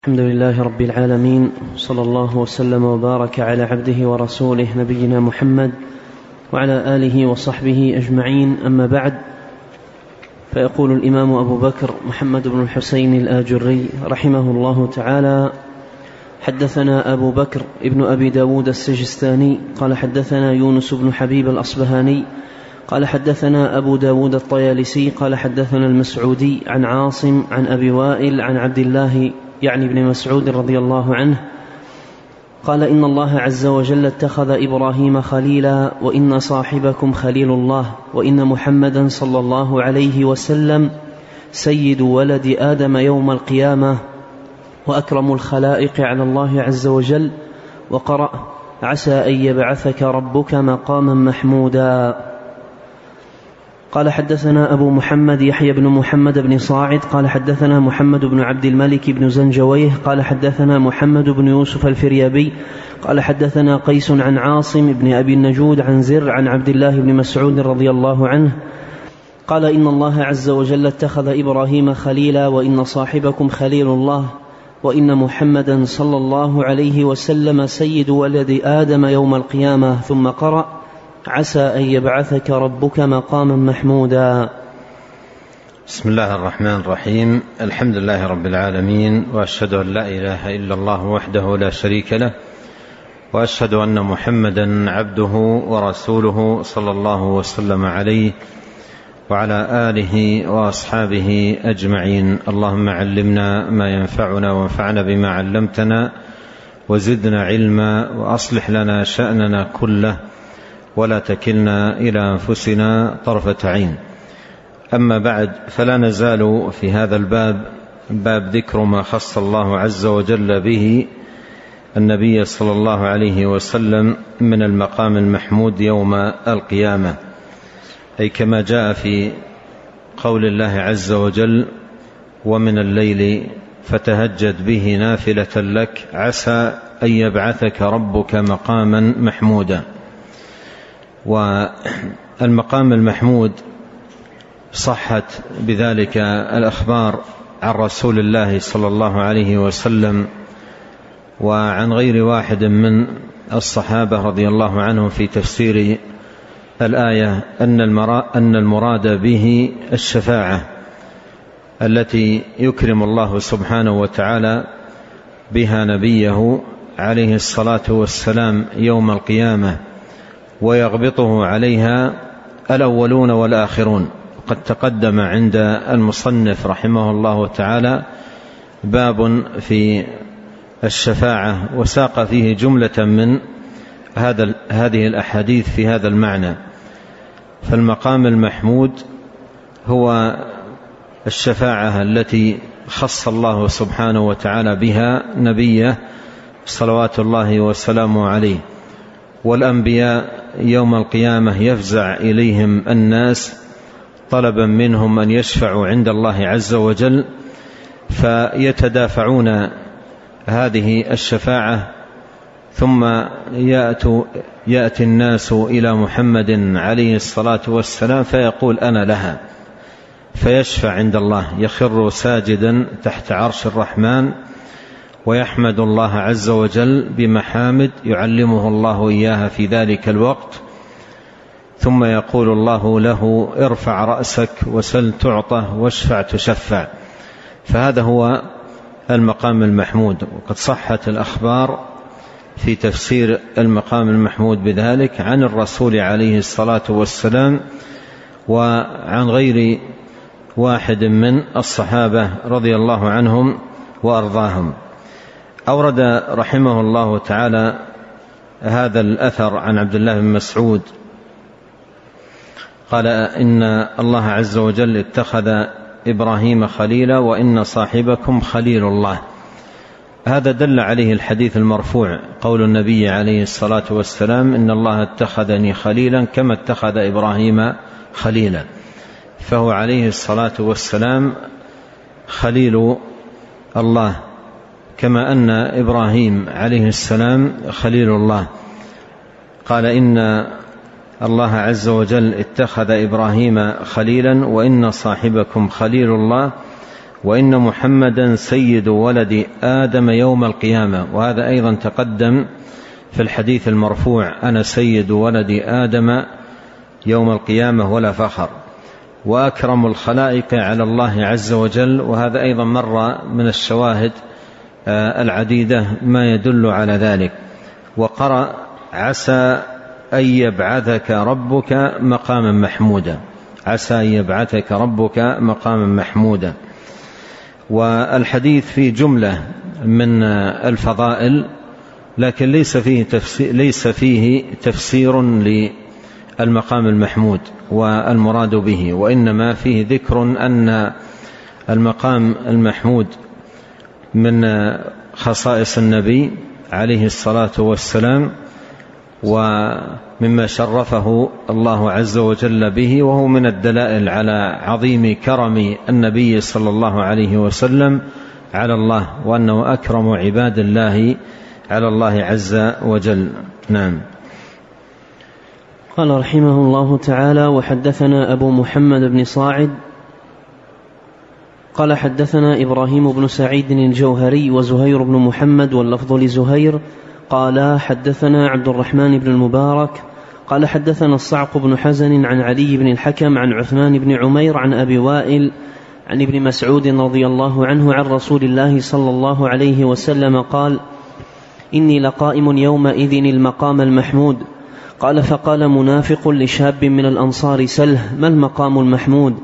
الحمد لله رب العالمين صلى الله وسلم وبارك على عبده ورسوله نبينا محمد وعلى آله وصحبه أجمعين. أما بعد فيقول الإمام أبو بكر محمد بن الحسين الآجري رحمه الله تعالى حدثنا أبو بكر ابن أبي داود السجستاني قال حدثنا يونس بن حبيب الأصبهاني قال حدثنا أبو داود الطيالسي قال حدثنا المسعودي عن عاصم عن أبي وائل عن عبد الله يعني ابن مسعود رضي الله عنه قال إن الله عز وجل اتخذ إبراهيم خليلا وإن صاحبكم خليل الله وإن محمدا صلى الله عليه وسلم سيد ولد آدم يوم القيامة وأكرم الخلائق على الله عز وجل وقرأ عسى أن يبعثك ربك مقاما محمودا قال حدثنا أبو محمد يحيى بن محمد بن صاعد قال حدثنا محمد بن عبد الملك بن زنجويه قال حدثنا محمد بن يوسف الفريابي قال حدثنا قيس عن عاصم بن أبي النجود عن زر عن عبد الله بن مسعود رضي الله عنه قال إن الله عز وجل اتخذ إبراهيم خليلا وإن صاحبكم خليل الله وإن محمدا صلى الله عليه وسلم سيد ولد آدم يوم القيامة ثم قرأ عسى أن يبعثك ربك مقاما محمودا. بسم الله الرحمن الرحيم. الحمد لله رب العالمين وأشهد أن لا إله إلا الله وحده لا شريك له وأشهد أن محمدا عبده ورسوله صلى الله وسلم عليه وعلى آله وأصحابه أجمعين. اللهم علمنا ما ينفعنا وانفعنا بما علمتنا وزدنا علما وأصلح لنا شأننا كله ولا تكلنا إلى أنفسنا طرفة عين. أما بعد فلا نزال في هذا الباب باب ذكر ما خص الله عز وجل به النبي صلى الله عليه وسلم من المقام المحمود يوم القيامة. أي كما جاء في قول الله عز وجل ومن الليل فتهجد به نافلة لك عسى أن يبعثك ربك مقاما محمودا. والمقام المحمود صحت بذلك الأخبار عن رسول الله صلى الله عليه وسلم وعن غير واحد من الصحابة رضي الله عنهم في تفسير الآية أن أن المراد به الشفاعة التي يكرم الله سبحانه وتعالى بها نبيه عليه الصلاة والسلام يوم القيامة. ويغبطه عليها الأولون والآخرون. قد تقدم عند المصنف رحمه الله تعالى باب في الشفاعة وساق فيه جملة من هذا هذه الأحاديث في هذا المعنى. فالمقام المحمود هو الشفاعة التي خص الله سبحانه وتعالى بها نبيه صلوات الله وسلامه عليه والأنبياء يوم القيامة يفزع إليهم الناس طلبا منهم أن يشفعوا عند الله عز وجل فيتدافعون هذه الشفاعة ثم يأتوا يأتي الناس إلى محمد عليه الصلاة والسلام فيقول أنا لها فيشفع عند الله يخر ساجدا تحت عرش الرحمن ويحمد الله عز وجل بمحامد يعلمه الله إياها في ذلك الوقت ثم يقول الله له ارفع رأسك وسل تعطى واشفع تشفع فهذا هو المقام المحمود وقد صحت الأخبار في تفسير المقام المحمود بذلك عن الرسول عليه الصلاة والسلام وعن غير واحد من الصحابة رضي الله عنهم وأرضاهم. أورد رحمه الله تعالى هذا الأثر عن عبد الله بن مسعود. قال إن الله عز وجل اتخذ إبراهيم خليلا وإن صاحبكم خليل الله. هذا دل عليه الحديث المرفوع قول النبي عليه الصلاة والسلام إن الله اتخذني خليلا كما اتخذ إبراهيم خليلا. فهو عليه الصلاة والسلام خليل الله. كما أن إبراهيم عليه السلام خليل الله. قال إن الله عز وجل اتخذ إبراهيم خليلا وإن صاحبكم خليل الله وإن محمدا سيد ولد آدم يوم القيامة. وهذا أيضا تقدم في الحديث المرفوع أنا سيد ولد آدم يوم القيامة ولا فخر. وأكرم الخلائق على الله عز وجل. وهذا أيضا مر من الشواهد العديدة ما يدل على ذلك. وقرأ عسى أن يبعثك ربك مقاما محمودا. عسى أن يبعثك ربك مقاما محمودا. والحديث في جملة من الفضائل لكن ليس فيه تفسير, ليس فيه تفسير للمقام المحمود والمراد به وإنما فيه ذكر أن المقام المحمود من خصائص النبي عليه الصلاة والسلام ومما شرفه الله عز وجل به وهو من الدلائل على عظيم كرم النبي صلى الله عليه وسلم على الله وأنه أكرم عباد الله على الله عز وجل. نعم. قال رحمه الله تعالى وحدثنا أبو محمد بن صاعد قال حدثنا إبراهيم بن سعيد الجوهري وزهير بن محمد واللفظ لزهير. قال حدثنا عبد الرحمن بن المبارك. قال حدثنا الصعق بن حزن عن علي بن الحكم عن عثمان بن عمير عن أبي وائل عن ابن مسعود رضي الله عنه عن رسول الله صلى الله عليه وسلم قال إني لقائم يومئذ المقام المحمود قال فقال منافق لشاب من الأنصار سله ما المقام المحمود؟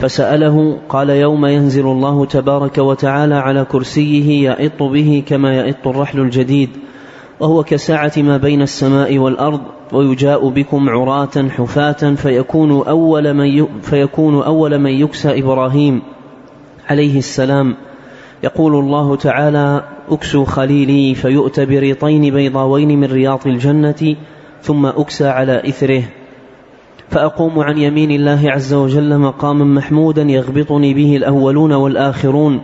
فسأله قال يوم ينزل الله تبارك وتعالى على كرسيه يئط به كما يئط الرحل الجديد وهو كساعة ما بين السماء والأرض ويجاء بكم عراة حفاة فيكون أول من فيكون أول من يكسى إبراهيم عليه السلام. يقول الله تعالى أكسوا خليلي فيؤتى بريطين بيضاوين من رياض الجنة ثم أكسى على إثره. فأقوم عن يمين الله عز وجل مقاما محمودا يغبطني به الأولون والآخرون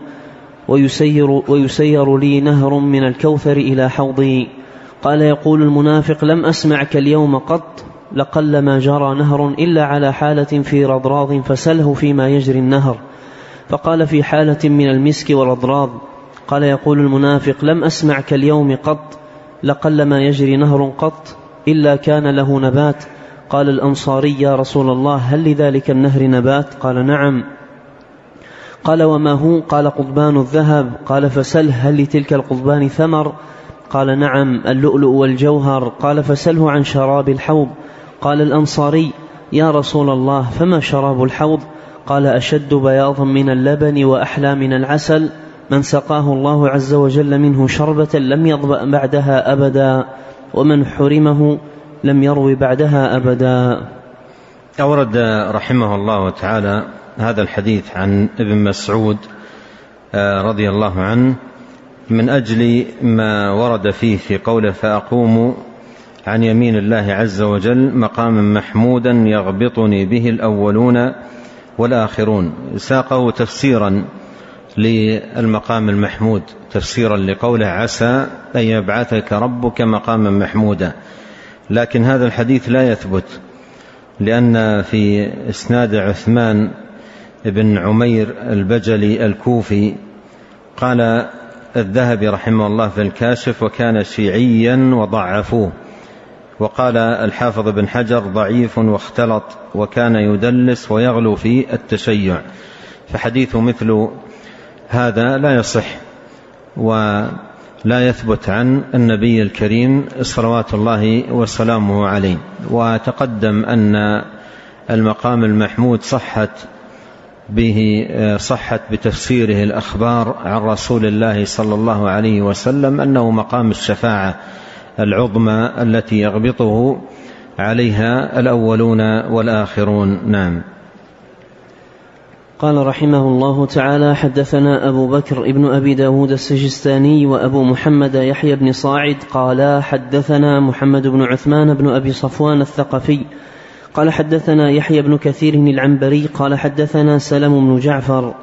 ويسير, ويسير لي نهر من الكوثر إلى حوضي. قال يقول المنافق لم أسمعك اليوم قط لقل ما جرى نهر إلا على حالة في رضراض فسله فيما يجري النهر. فقال في حالة من المسك والرضراض قال يقول المنافق لم أسمعك اليوم قط لقل ما يجري نهر قط إلا كان له نبات. قال الأنصاري يا رسول الله هل لذلك النهر نبات؟ قال نعم. قال وما هو؟ قال قضبان الذهب. قال فسله هل لتلك القضبان ثمر؟ قال نعم. اللؤلؤ والجوهر. قال فسله عن شراب الحوض. قال الأنصاري يا رسول الله فما شراب الحوض؟ قال أشد بياضا من اللبن وأحلى من العسل. من سقاه الله عز وجل منه شربة لم يضبأ بعدها أبدا. ومن حرمه لم يروي بعدها أبدا. أورد رحمه الله تعالى هذا الحديث عن ابن مسعود آه، رضي الله عنه من أجل ما ورد فيه في قوله فأقوم عن يمين الله عز وجل مقاما محمودا يغبطني به الأولون والآخرون ساقه تفسيرا للمقام المحمود تفسيرا لقوله عسى أن يبعثك ربك مقاما محمودا لكن هذا الحديث لا يثبت لأن في إسناد عثمان بن عمير البجلي الكوفي قال الذهبي رحمه الله في الكاشف وكان شيعيا وضعفوه وقال الحافظ بن حجر ضعيف واختلط وكان يدلس ويغلو في التشيع فحديث مثل هذا لا يصح. ولا يثبت عن النبي الكريم صلوات الله وسلامه عليه. وتقدم أن المقام المحمود صحت به صحت بتفسيره الأخبار عن رسول الله صلى الله عليه وسلم أنه مقام الشفاعة العظمى التي يغبطه عليها الأولون والآخرون. نعم. قال رحمه الله تعالى حدثنا أبو بكر ابن أبي داود السجستاني وأبو محمد يحيى بن صاعد قالا حدثنا محمد بن عثمان بن أبي صفوان الثقفي قال حدثنا يحيى بن كثير العنبري قال حدثنا سلم بن جعفر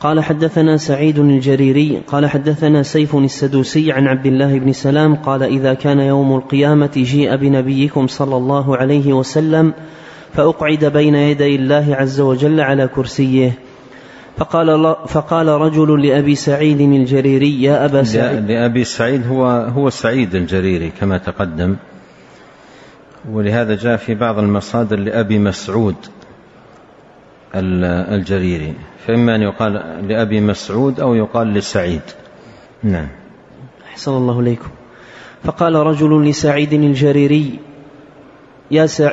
قال حدثنا سعيد الجريري قال حدثنا سيف السدوسي عن عبد الله بن سلام قال إذا كان يوم القيامة جيء بنبيكم صلى الله عليه وسلم فأقعد بين يدي الله عز وجل على كرسيه. فقال, فقال رجل لأبي سعيد الجريري يا أبا سعيد. لأبي سعيد هو, هو سعيد الجريري كما تقدم. ولهذا جاء في بعض المصادر لأبي مسعود الجريري. فإما أن يقال لأبي مسعود أو يقال لسعيد. نعم. أحسن الله إليكم. فقال رجل لسعيد الجريري يا سع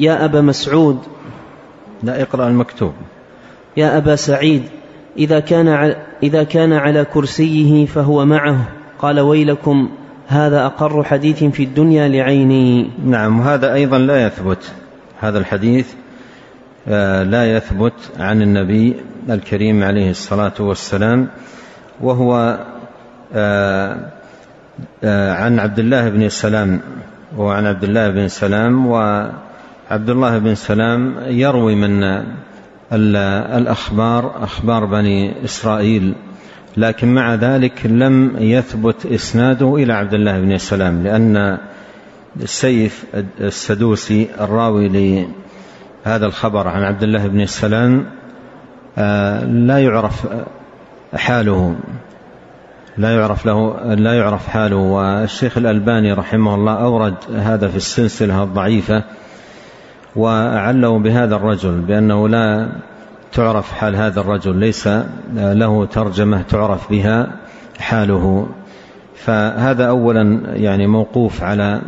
يا أبا مسعود. لا اقرأ المكتوب. يا أبا سعيد إذا كان إذا كان على كرسيه فهو معه. قال ويلكم هذا أقر حديث في الدنيا لعيني. نعم وهذا أيضا لا يثبت. هذا الحديث آه، لا يثبت عن النبي الكريم عليه الصلاة والسلام وهو آه، آه، عن عبد الله بن سلام وعن عبد الله بن سلام وعبد الله بن سلام يروي من الأخبار أخبار بني إسرائيل لكن مع ذلك لم يثبت إسناده إلى عبد الله بن سلام لأن السيف السدوسي الراوي لهذا الخبر عن عبد الله بن سلام آه، لا يعرف حاله لا يعرف له لا يعرف حاله والشيخ الألباني رحمه الله أورد هذا في السلسلة الضعيفة وأعله بهذا الرجل بأنه لا تعرف حال هذا الرجل ليس له ترجمة تعرف بها حاله. فهذا أولا يعني موقوف على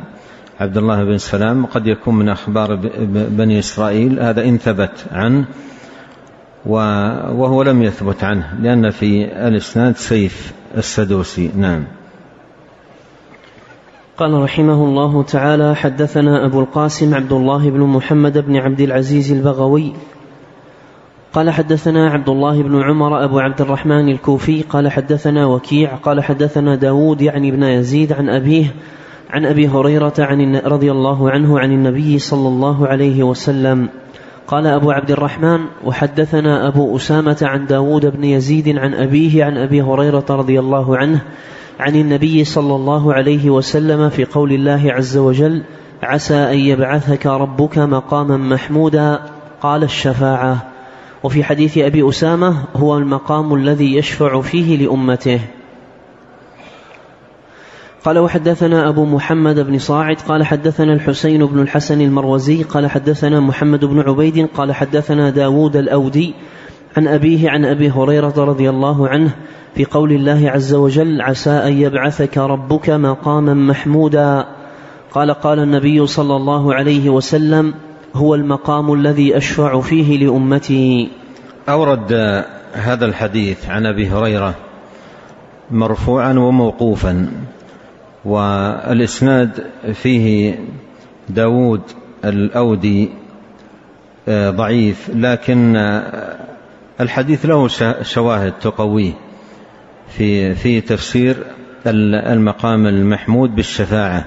عبد الله بن سلام. قد يكون من أخبار بني إسرائيل هذا إن ثبت عنه وهو لم يثبت عنه لأن في الإسناد سيف السدوسي. نعم. قال رحمه الله تعالى حدثنا أبو القاسم عبد الله بن محمد بن عبد العزيز البغوي. قال حدثنا عبد الله بن عمر أبو عبد الرحمن الكوفي. قال حدثنا وكيع. قال حدثنا داود يعني ابن يزيد عن أبيه عن أبي هريرة عن رضي الله عنه عن النبي صلى الله عليه وسلم. قال أبو عبد الرحمن وحدثنا أبو أسامة عن داود بن يزيد عن أبيه عن أبي هريرة رضي الله عنه عن النبي صلى الله عليه وسلم في قول الله عز وجل عسى أن يبعثك ربك مقاما محمودا قال الشفاعة. وفي حديث أبي أسامة هو المقام الذي يشفع فيه لأمته. قال وحدثنا أبو محمد بن صاعد قال حدثنا الحسين بن الحسن المروزي قال حدثنا محمد بن عبيد قال حدثنا داود الأودي عن أبيه عن أبي هريرة رضي الله عنه في قول الله عز وجل عسى أن يبعثك ربك مقاما محمودا قال قال النبي صلى الله عليه وسلم هو المقام الذي أشفع فيه لأمتي أورد هذا الحديث عن أبي هريرة مرفوعا وموقوفا والإسناد فيه داود الأودي آه، ضعيف لكن الحديث له شواهد تقويه في في تفسير المقام المحمود بالشفاعة.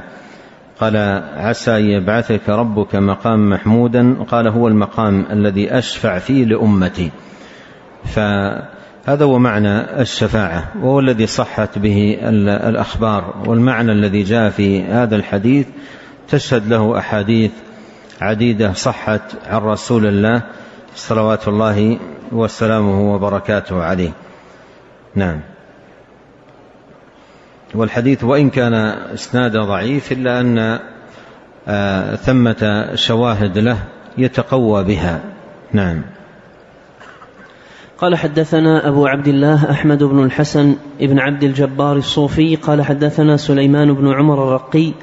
قال عسى أن يبعثك ربك مقام محمودا. قال هو المقام الذي أشفع فيه لأمتي. فهذا هو معنى الشفاعة وهو الذي صحت به الأخبار والمعنى الذي جاء في هذا الحديث. تشهد له أحاديث عديدة صحت عن رسول الله صلوات الله وسلامه وبركاته عليه. نعم. والحديث وإن كان اسناد ضعيف إلا أن آه، ثمة شواهد له يتقوى بها. نعم. قال حدثنا أبو عبد الله أحمد بن الحسن بن عبد الجبار الصوفي قال حدثنا سليمان بن عمر الرقي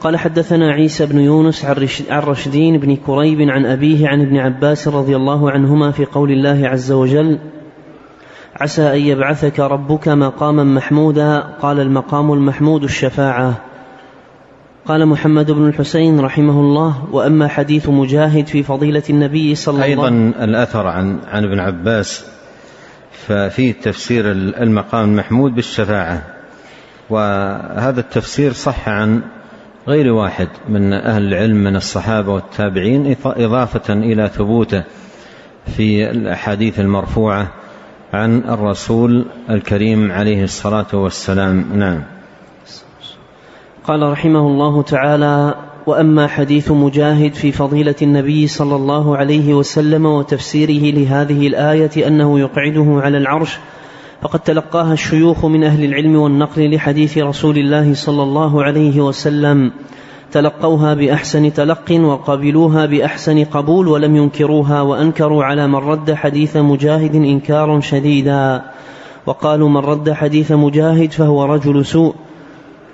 قال حدثنا عيسى بن يونس عن رشدين بن كريب عن أبيه عن ابن عباس رضي الله عنهما في قول الله عز وجل عسى أن يبعثك ربك مقاما محمودا. قال المقام المحمود الشفاعة. قال محمد بن الحسين رحمه الله وأما حديث مجاهد في فضيلة النبي صلى الله عليه وسلم أيضا الأثر عن, عن ابن عباس ففيه تفسير المقام المحمود بالشفاعة وهذا التفسير صح عن غير واحد من أهل العلم من الصحابة والتابعين إضافة إلى ثبوته في الأحاديث المرفوعة عن الرسول الكريم عليه الصلاة والسلام. نعم. قال رحمه الله تعالى وأما حديث مجاهد في فضيلة النبي صلى الله عليه وسلم وتفسيره لهذه الآية أنه يقعده على العرش فقد تلقاها الشيوخ من أهل العلم والنقل لحديث رسول الله صلى الله عليه وسلم. تلقوها بأحسن تلق وقبلوها بأحسن قبول ولم ينكروها وأنكروا على من رد حديث مجاهد إنكارا شديدا. وقالوا من رد حديث مجاهد فهو رجل سوء.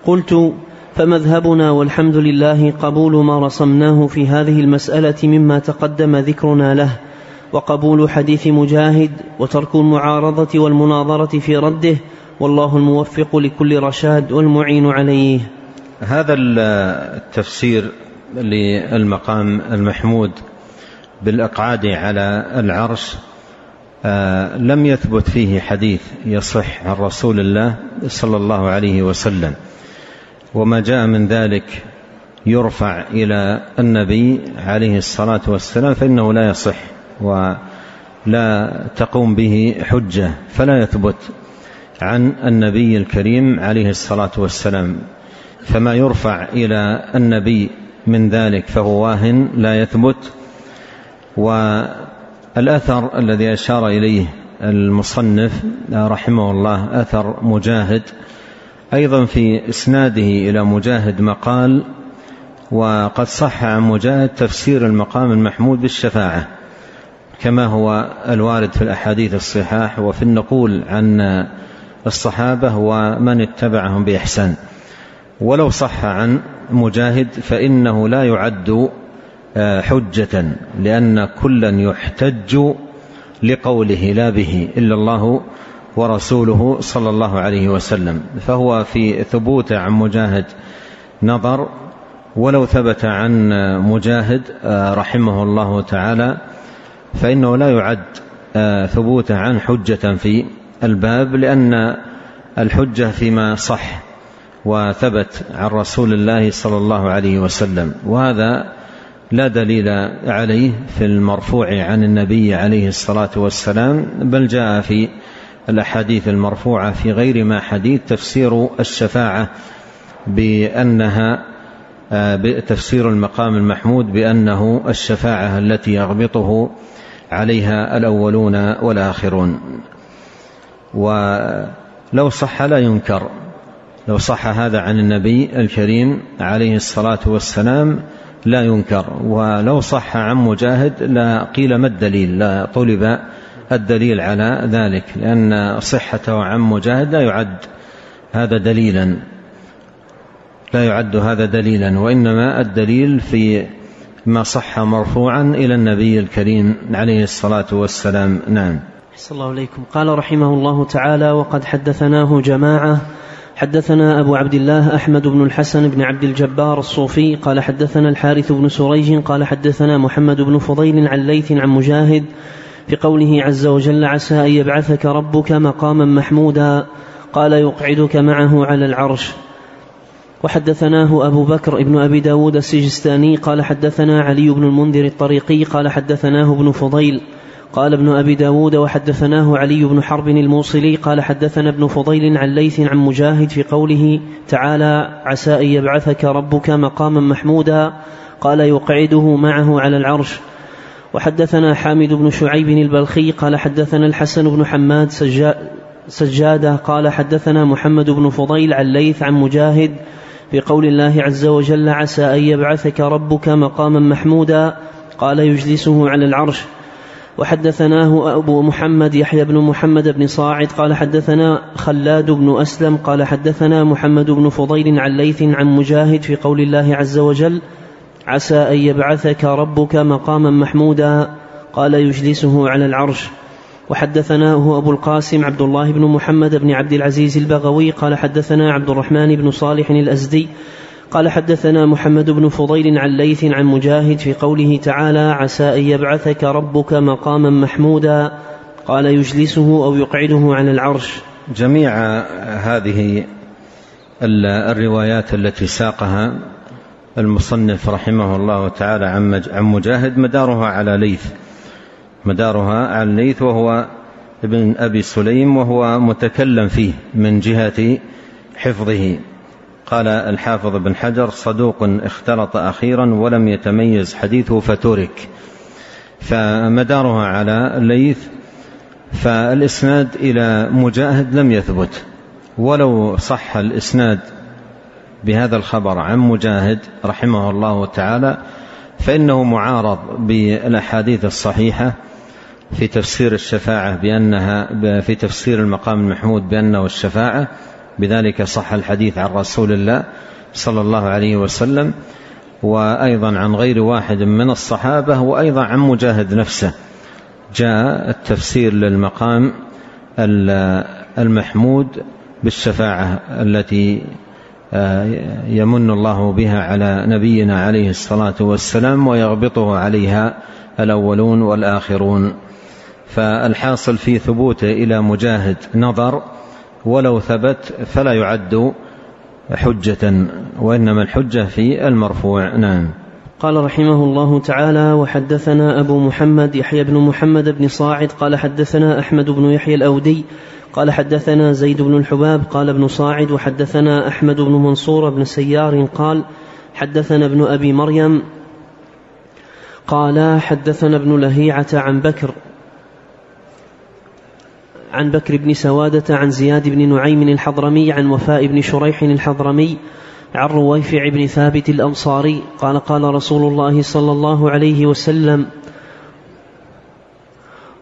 قلت فمذهبنا والحمد لله قبول ما رسمناه في هذه المسألة مما تقدم ذكرنا له. وقبول حديث مجاهد وترك المعارضة والمناظرة في رده والله الموفق لكل رشاد والمعين عليه. هذا التفسير للمقام المحمود بالإقعاد على العرش آه، لم يثبت فيه حديث يصح عن رسول الله صلى الله عليه وسلم. وما جاء من ذلك يرفع إلى النبي عليه الصلاة والسلام فإنه لا يصح. ولا تقوم به حجة فلا يثبت عن النبي الكريم عليه الصلاة والسلام. فما يرفع إلى النبي من ذلك فهو واهن لا يثبت. والأثر الذي أشار إليه المصنف رحمه الله أثر مجاهد أيضا في إسناده إلى مجاهد مقال وقد صح عن مجاهد تفسير المقام المحمود بالشفاعة. كما هو الوارد في الأحاديث الصحاح وفي النقول عن الصحابة ومن اتبعهم بإحسان. ولو صح عن مجاهد فإنه لا يعد آه، حجة لأن كلا يحتج لقوله لا به إلا الله ورسوله صلى الله عليه وسلم. فهو في ثبوت عن مجاهد نظر ولو ثبت عن مجاهد آه، رحمه الله تعالى فإنه لا يعد آه، ثبوته عن حجة في الباب لأن الحجة فيما صح وثبت عن رسول الله صلى الله عليه وسلم. وهذا لا دليل عليه في المرفوع عن النبي عليه الصلاة والسلام بل جاء في الأحاديث المرفوعة في غير ما حديث تفسير الشفاعة بأنها آه، تفسير المقام المحمود بأنه الشفاعة التي يغبطه عليها الأولون والآخرون. ولو صح لا ينكر. لو صح هذا عن النبي الكريم عليه الصلاة والسلام لا ينكر. ولو صح عن مجاهد لا قيل ما الدليل لا طلب الدليل على ذلك لأن صحته عن مجاهد لا يعد هذا دليلا. لا يعد هذا دليلا وإنما الدليل في ما صح مرفوعا إلى النبي الكريم عليه الصلاة والسلام. نعم. صلى الله عليكم قال رحمه الله تعالى وقد حدثناه جماعة. حدثنا أبو عبد الله أحمد بن الحسن بن عبد الجبار الصوفي. قال حدثنا الحارث بن سريج. قال حدثنا محمد بن فضيل عن ليث عن مجاهد في قوله عز وجل عسى أن يبعثك ربك مقاما محمودا قال يقعدك معه على العرش وحدثناه أبو بكر ابن أبي داود السجستاني قال حدثنا علي بن المنذر الطريقي قال حدثناه ابن فضيل قال ابن أبي داود وحدثناه علي بن حرب الموصلي قال حدثنا ابن فضيل عن ليث عن مجاهد في قوله تعالى عسى أن يبعثك ربك مقاما محمودا قال يقعده معه على العرش وحدثنا حامد بن شعيب البلخي قال حدثنا الحسن بن حماد سجادة قال حدثنا محمد بن فضيل عن ليث عن مجاهد في قول الله عز وجل عسى أن يبعثك ربك مقاما محمودا قال يجلسه على العرش وحدثناه أبو محمد يحيى بن محمد بن صاعد قال حدثنا خلاد بن أسلم قال حدثنا محمد بن فضيل عن ليث عن مجاهد في قول الله عز وجل عسى أن يبعثك ربك مقاما محمودا قال يجلسه على العرش وحدثناه أبو القاسم عبد الله بن محمد بن عبد العزيز البغوي قال حدثنا عبد الرحمن بن صالح الأزدي قال حدثنا محمد بن فضيل عن ليث عن مجاهد في قوله تعالى عسى أن يبعثك ربك مقاما محمودا قال يجلسه أو يقعده على العرش. جميع هذه الروايات التي ساقها المصنف رحمه الله تعالى عن مجاهد مدارها على ليث. مدارها على ليث وهو ابن أبي سليم وهو متكلم فيه من جهة حفظه. قال الحافظ بن حجر صدوق اختلط أخيرا ولم يتميز حديثه فترك. فمدارها على الليث فالإسناد إلى مجاهد لم يثبت. ولو صح الإسناد بهذا الخبر عن مجاهد رحمه الله تعالى فإنه معارض بالأحاديث الصحيحة. في تفسير الشفاعة بأنها في تفسير المقام المحمود بأنه الشفاعة. بذلك صح الحديث عن رسول الله صلى الله عليه وسلم وأيضا عن غير واحد من الصحابة وأيضا عن مجاهد نفسه. جاء التفسير للمقام المحمود بالشفاعة التي آه، يمن الله بها على نبينا عليه الصلاة والسلام ويغبطه عليها الأولون والآخرون. فالحاصل في ثبوته إلى مجاهد نظر ولو ثبت فلا يعد حجة وإنما الحجة في المرفوع. نعم. قال رحمه الله تعالى وحدثنا أبو محمد يحيى بن محمد بن صاعد قال حدثنا أحمد بن يحيى الأودي قال حدثنا زيد بن الحباب قال ابن صاعد وحدثنا أحمد بن منصور بن سيار قال حدثنا ابن أبي مريم قال حدثنا ابن لهيعة عن بكر عن بكر بن سوادة عن زياد بن نعيم الحضرمي عن وفاء بن شريح الحضرمي عن رويفع بن ثابت الأنصاري. قال قال رسول الله صلى الله عليه وسلم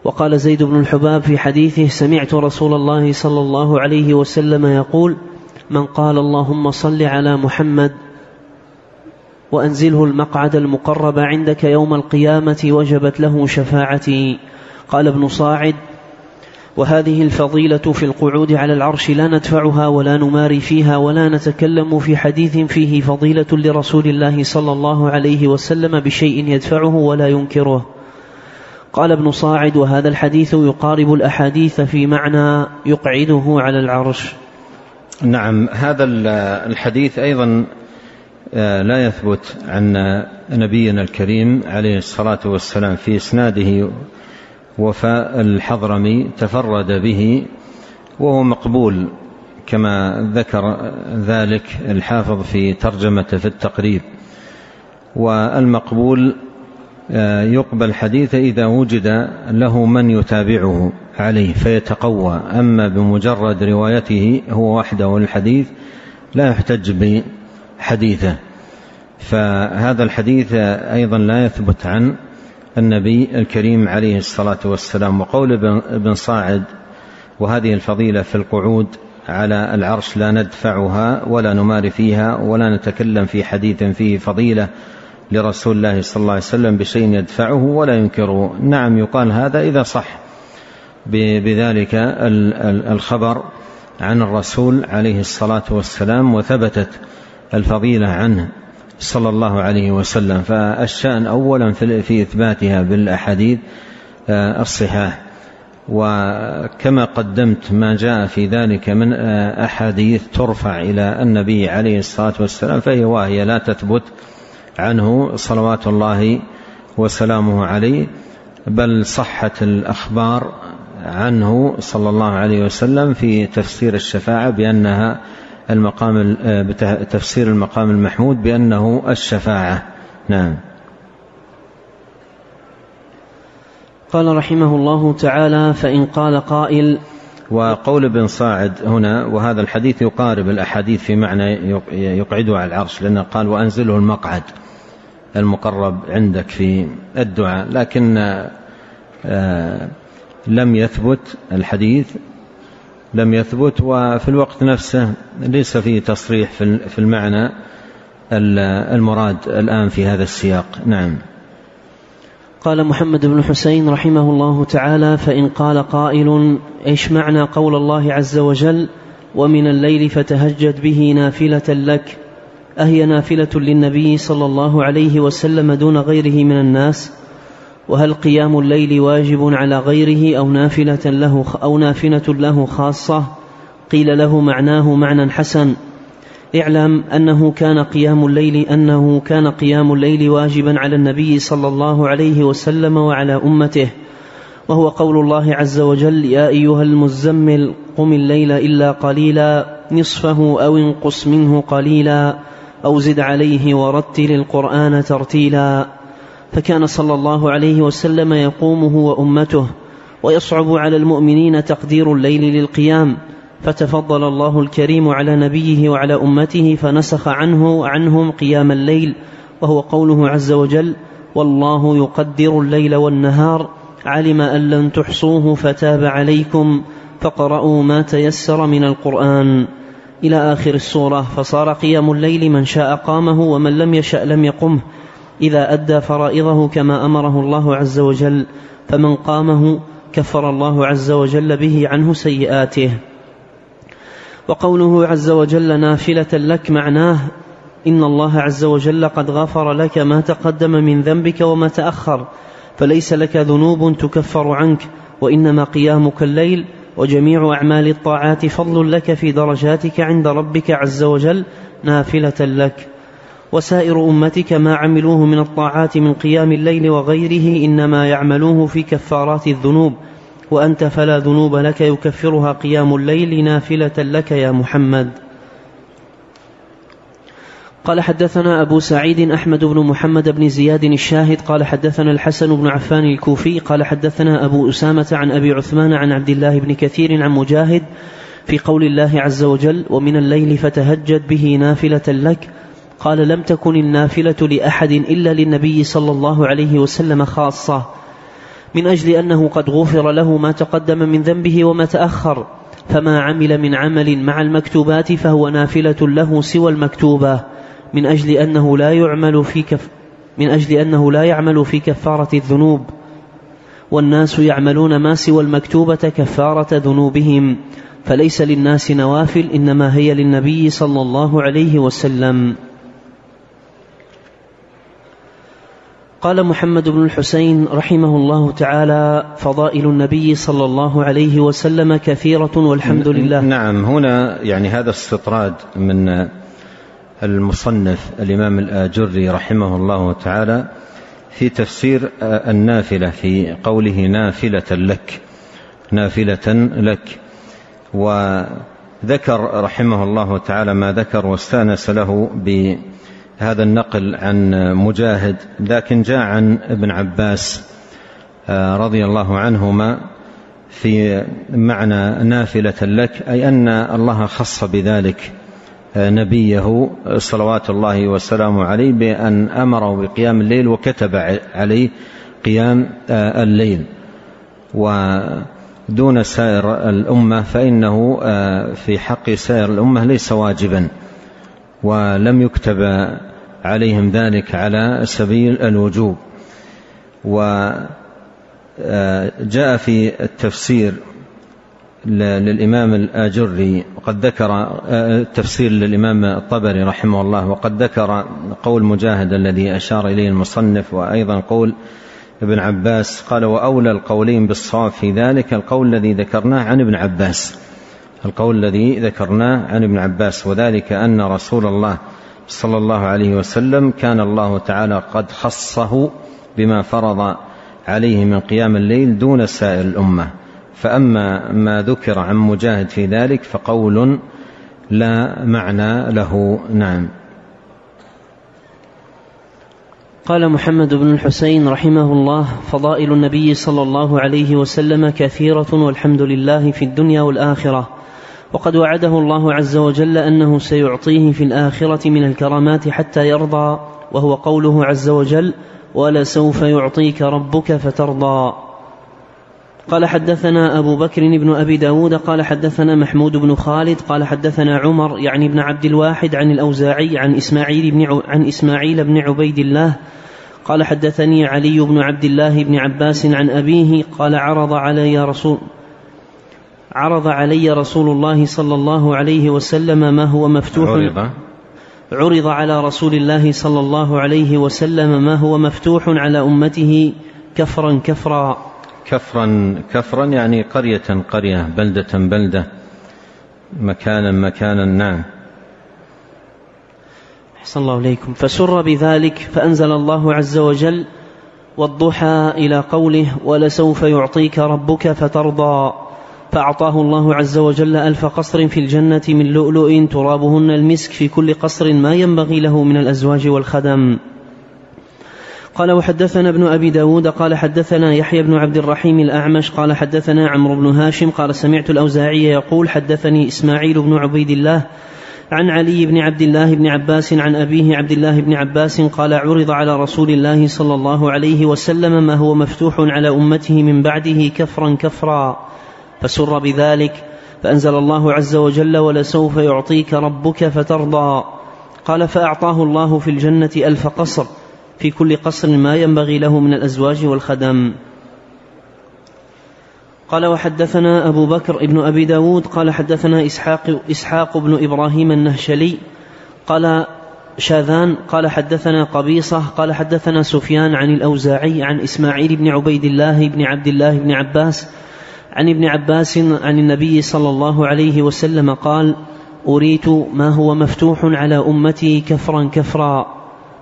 وقال زيد بن الحباب في حديثه سمعت رسول الله صلى الله عليه وسلم يقول من قال اللهم صل على محمد وأنزله المقعد المقرب عندك يوم القيامة وجبت له شفاعتي. قال ابن صاعد وهذه الفضيلة في القعود على العرش لا ندفعها ولا نماري فيها ولا نتكلم في حديث فيه فضيلة لرسول الله صلى الله عليه وسلم بشيء يدفعه ولا ينكره. قال ابن صاعد وهذا الحديث يقارب الأحاديث في معنى يقعده على العرش. نعم هذا الحديث أيضا آه، لا يثبت عن نبينا الكريم عليه الصلاة والسلام في إسناده وفاء الحضرمي تفرد به وهو مقبول كما ذكر ذلك الحافظ في ترجمته في التقريب. والمقبول آه، يقبل حديث إذا وجد له من يتابعه عليه فيتقوى. أما بمجرد روايته هو وحده الحديث لا يحتج بحديثه. فهذا الحديث أيضا لا يثبت عن النبي الكريم عليه الصلاة والسلام وقول ابن صاعد وهذه الفضيلة في القعود على العرش لا ندفعها ولا نماري فيها ولا نتكلم في حديث فيه فضيلة لرسول الله صلى الله عليه وسلم بشيء يدفعه ولا ينكره. نعم يقال هذا إذا صح بذلك الخبر عن الرسول عليه الصلاة والسلام وثبتت الفضيلة عنه. صلى الله عليه وسلم. فالشأن أولا في إثباتها بالأحاديث آه، الصحاح. وكما قدمت ما جاء في ذلك من آه، أحاديث ترفع إلى النبي عليه الصلاة والسلام فهي واهية لا تثبت عنه صلوات الله وسلامه عليه بل صحت الأخبار عنه صلى الله عليه وسلم في تفسير الشفاعة بأنها المقام تفسير المقام المحمود بأنه الشفاعة. نعم. قال رحمه الله تعالى فإن قال قائل وقول ابن صاعد هنا وهذا الحديث يقارب الأحاديث في معنى يقعده على العرش لأنه قال وأنزله المقعد المقرب عندك في الدعاء. لكن آه، لم يثبت الحديث لم يثبت وفي الوقت نفسه ليس فيه تصريح في المعنى المراد الآن في هذا السياق. نعم. قال محمد بن حسين رحمه الله تعالى فإن قال قائل إيش معنى قول الله عز وجل ومن الليل فتهجد به نافلة لك أهي نافلة للنبي صلى الله عليه وسلم دون غيره من الناس؟ وهل قيام الليل واجب على غيره أو نافلة له أو نافلة له خاصة؟ قيل له معناه معنى حسن. اعلم أنه كان قيام الليل أنه كان قيام الليل واجبا على النبي صلى الله عليه وسلم وعلى أمته. وهو قول الله عز وجل يا أيها المزمل قم الليل إلا قليلا نصفه أو انقص منه قليلا أو زد عليه ورتل القرآن ترتيلا. فكان صلى الله عليه وسلم يقومه وأمته ويصعب على المؤمنين تقدير الليل للقيام. فتفضل الله الكريم على نبيه وعلى أمته فنسخ عنه عنهم قيام الليل وهو قوله عز وجل والله يقدر الليل والنهار علم أن لن تحصوه فتاب عليكم فقرأوا ما تيسر من القرآن. إلى آخر السورة فصار قيام الليل من شاء قامه ومن لم يشأ لم يقمه. إذا أدى فرائضه كما أمره الله عز وجل فمن قامه كفر الله عز وجل به عنه سيئاته. وقوله عز وجل نافلة لك معناه إن الله عز وجل قد غفر لك ما تقدم من ذنبك وما تأخر فليس لك ذنوب تكفر عنك وإنما قيامك الليل وجميع أعمال الطاعات فضل لك في درجاتك عند ربك عز وجل نافلة لك. وسائر أمتك ما عملوه من الطاعات من قيام الليل وغيره إنما يعملوه في كفارات الذنوب وأنت فلا ذنوب لك يكفرها قيام الليل نافلة لك يا محمد. قال حدثنا أبو سعيد أحمد بن محمد بن زياد الشاهد قال حدثنا الحسن بن عفان الكوفي قال حدثنا أبو أسامة عن أبي عثمان عن عبد الله بن كثير عن مجاهد في قول الله عز وجل ومن الليل فتهجد به نافلة لك قال لم تكن النافلة لأحد إلا للنبي صلى الله عليه وسلم خاصة من أجل أنه قد غفر له ما تقدم من ذنبه وما تأخر فما عمل من عمل مع المكتوبات فهو نافلة له سوى المكتوبة من أجل أنه لا يعمل في كف من أجل أنه لا يعمل في كفارة الذنوب والناس يعملون ما سوى المكتوبة كفارة ذنوبهم فليس للناس نوافل إنما هي للنبي صلى الله عليه وسلم. قال محمد بن الحسين رحمه الله تعالى فضائل النبي صلى الله عليه وسلم كثيرة والحمد لله. نعم هنا يعني هذا استطراد من المصنف الإمام الآجري رحمه الله تعالى في تفسير النافلة في قوله نافلة لك نافلة لك. وذكر رحمه الله تعالى ما ذكر واستأنس له بهذا النقل عن مجاهد لكن جاء عن ابن عباس آه، رضي الله عنهما في معنى نافلة لك أي أن الله خص بذلك نبيه صلوات الله وسلامه عليه بأن أمره بقيام الليل وكتب عليه قيام آه، الليل. ودون سائر الأمة فإنه آه، في حق سائر الأمة ليس واجبا. ولم يكتب عليهم ذلك على سبيل الوجوب. وجاء آه، في التفسير للإمام الآجري وقد ذكر آه، تفسير للإمام الطبري رحمه الله وقد ذكر قول مجاهد الذي أشار إليه المصنف وأيضا قول ابن عباس قال وأولى القولين بالصواب في ذلك القول الذي ذكرناه عن ابن عباس. القول الذي ذكرناه عن ابن عباس وذلك أن رسول الله صلى الله عليه وسلم كان الله تعالى قد خصه بما فرض عليه من قيام الليل دون سائر الأمة. فأما ما ذكر عن مجاهد في ذلك فقول لا معنى له. نعم. قال محمد بن الحسين رحمه الله فضائل النبي صلى الله عليه وسلم كثيرة والحمد لله في الدنيا والآخرة. وقد وعده الله عز وجل أنه سيعطيه في الآخرة من الكرامات حتى يرضى وهو قوله عز وجل ولسوف يعطيك ربك فترضى قال حدثنا أبو بكر بن أبي داود قال حدثنا محمود بن خالد قال حدثنا عمر يعني بن عبد الواحد عن الأوزاعي عن إسماعيل بن, عن إسماعيل بن عبيد الله قال حدثني علي بن عبد الله بن عباس عن أبيه قال عرض علي رسول عرض علي رسول الله صلى الله عليه وسلم ما هو مفتوح. عرض. عرض على رسول الله صلى الله عليه وسلم ما هو مفتوح على أمته كفرا كفرا. كفرا كفرا يعني قرية قرية بلدة بلدة مكانا مكانا نعم. أحسن الله إليكم. فسر بذلك فأنزل الله عز وجل والضحى إلى قوله ولسوف يعطيك ربك فترضى فأعطاه الله عز وجل ألف قصر في الجنة من لؤلؤ ترابهن المسك في كل قصر ما ينبغي له من الأزواج والخدم. قال وحدثنا ابن أبي داود قال حدثنا يحيى بن عبد الرحيم الأعمش قال حدثنا عمرو بن هاشم قال سمعت الأوزاعي يقول حدثني إسماعيل بن عبيد الله عن علي بن عبد الله بن عباس عن أبيه عبد الله بن عباس قال عرض على رسول الله صلى الله عليه وسلم ما هو مفتوح على أمته من بعده كفرا كفرا. فسر بذلك فأنزل الله عز وجل ولسوف يعطيك ربك فترضى قال فأعطاه الله في الجنة ألف قصر في كل قصر ما ينبغي له من الأزواج والخدم قال وحدثنا أبو بكر ابن أبي داود قال حدثنا إسحاق, إسحاق بن إبراهيم النهشلي قال شاذان قال حدثنا قبيصة قال حدثنا سفيان عن الأوزاعي عن إسماعيل بن عبيد الله بن عبد الله بن عباس عن ابن عباس عن النبي صلى الله عليه وسلم قال أريت ما هو مفتوح على أمتي كفرا كفرا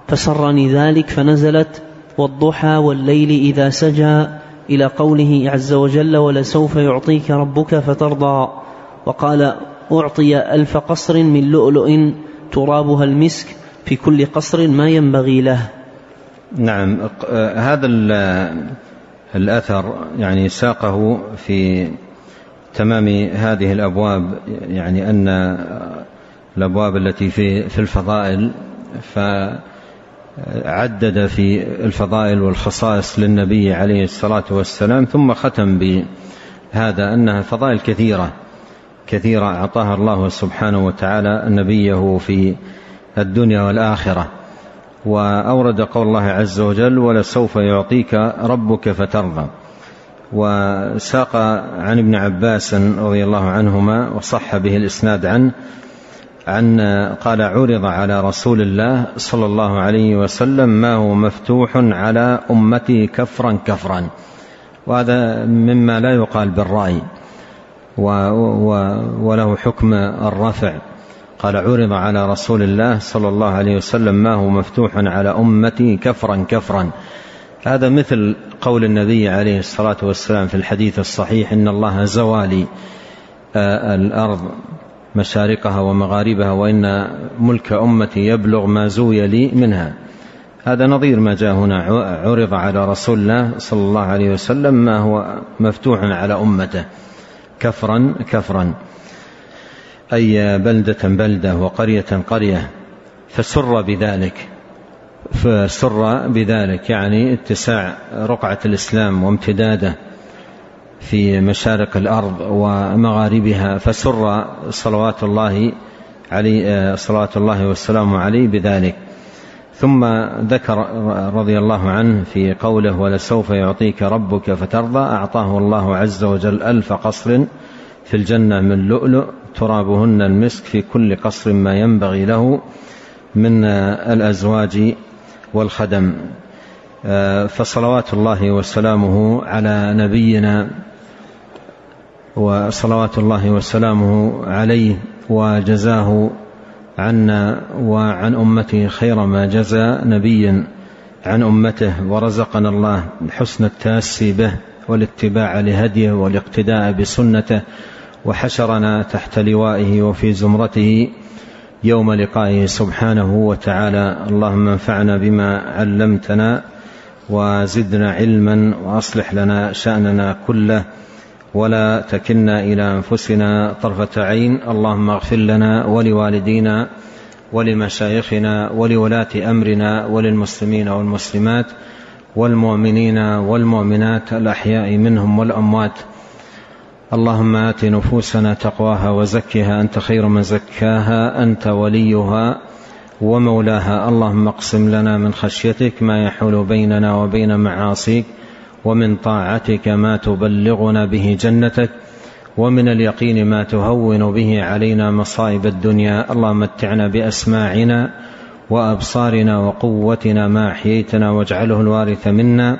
فسرني ذلك فنزلت والضحى والليل إذا سجى إلى قوله عز وجل ولسوف يعطيك ربك فترضى. وقال أعطي ألف قصر من لؤلؤ ترابها المسك في كل قصر ما ينبغي له. نعم هذا الأثر يعني ساقه في تمام هذه الأبواب يعني أن الأبواب التي في في الفضائل فعدد في الفضائل والخصائص للنبي عليه الصلاة والسلام ثم ختم بهذا أنها فضائل كثيرة كثيرة أعطاها الله سبحانه وتعالى نبيه في الدنيا والآخرة. وأورد قول الله عز وجل ولسوف يعطيك ربك فترضى. وساق عن ابن عباس رضي الله عنهما وصح به الإسناد عنه عن قال عرض على رسول الله صلى الله عليه وسلم ما هو مفتوح على أمتي كفرا كفرا. وهذا مما لا يقال بالرأي وله حكم الرفع. قال عرض على رسول الله صلى الله عليه وسلم ما هو مفتوح على أمتي كفرا كفرا. هذا مثل قول النبي عليه الصلاة والسلام في الحديث الصحيح إن الله زوالي آه، الأرض مشارقها ومغاربها وإن ملك أمتي يبلغ ما زوي لي منها. هذا نظير ما جاء هنا عرض على رسول الله صلى الله عليه وسلم ما هو مفتوح على أمته كفرا كفرا. أي بلدة بلدة وقرية قرية فسر بذلك فسر بذلك يعني اتساع رقعة الإسلام وامتداده في مشارق الأرض ومغاربها فسر صلوات الله عليه صلوات الله والسلام عليه بذلك. ثم ذكر رضي الله عنه في قوله ولسوف يعطيك ربك فترضى أعطاه الله عز وجل ألف قصر في الجنة من لؤلؤ ترابهن المسك في كل قصر ما ينبغي له من الأزواج والخدم. فصلوات الله وسلامه على نبينا وصلوات الله وسلامه عليه وجزاه عنا وعن أمته خير ما جزى نبي عن أمته ورزقنا الله حسن التأسي به والاتباع لهديه والاقتداء بسنته وحشرنا تحت لوائه وفي زمرته يوم لقائه سبحانه وتعالى. اللهم انفعنا بما علمتنا وزدنا علما وأصلح لنا شأننا كله. ولا تكلنا إلى أنفسنا طرفة عين. اللهم اغفر لنا ولوالدينا ولمشايخنا ولولاة أمرنا وللمسلمين والمسلمات والمؤمنين والمؤمنات الأحياء منهم والأموات. اللهم آت نفوسنا تقواها وزكها أنت خير من زكاها أنت وليها ومولاها. اللهم اقسم لنا من خشيتك ما يحول بيننا وبين معاصيك ومن طاعتك ما تبلغنا به جنتك ومن اليقين ما تهون به علينا مصائب الدنيا. اللهم متعنا بأسماعنا وأبصارنا وقوتنا ما أحييتنا واجعله الوارث منا.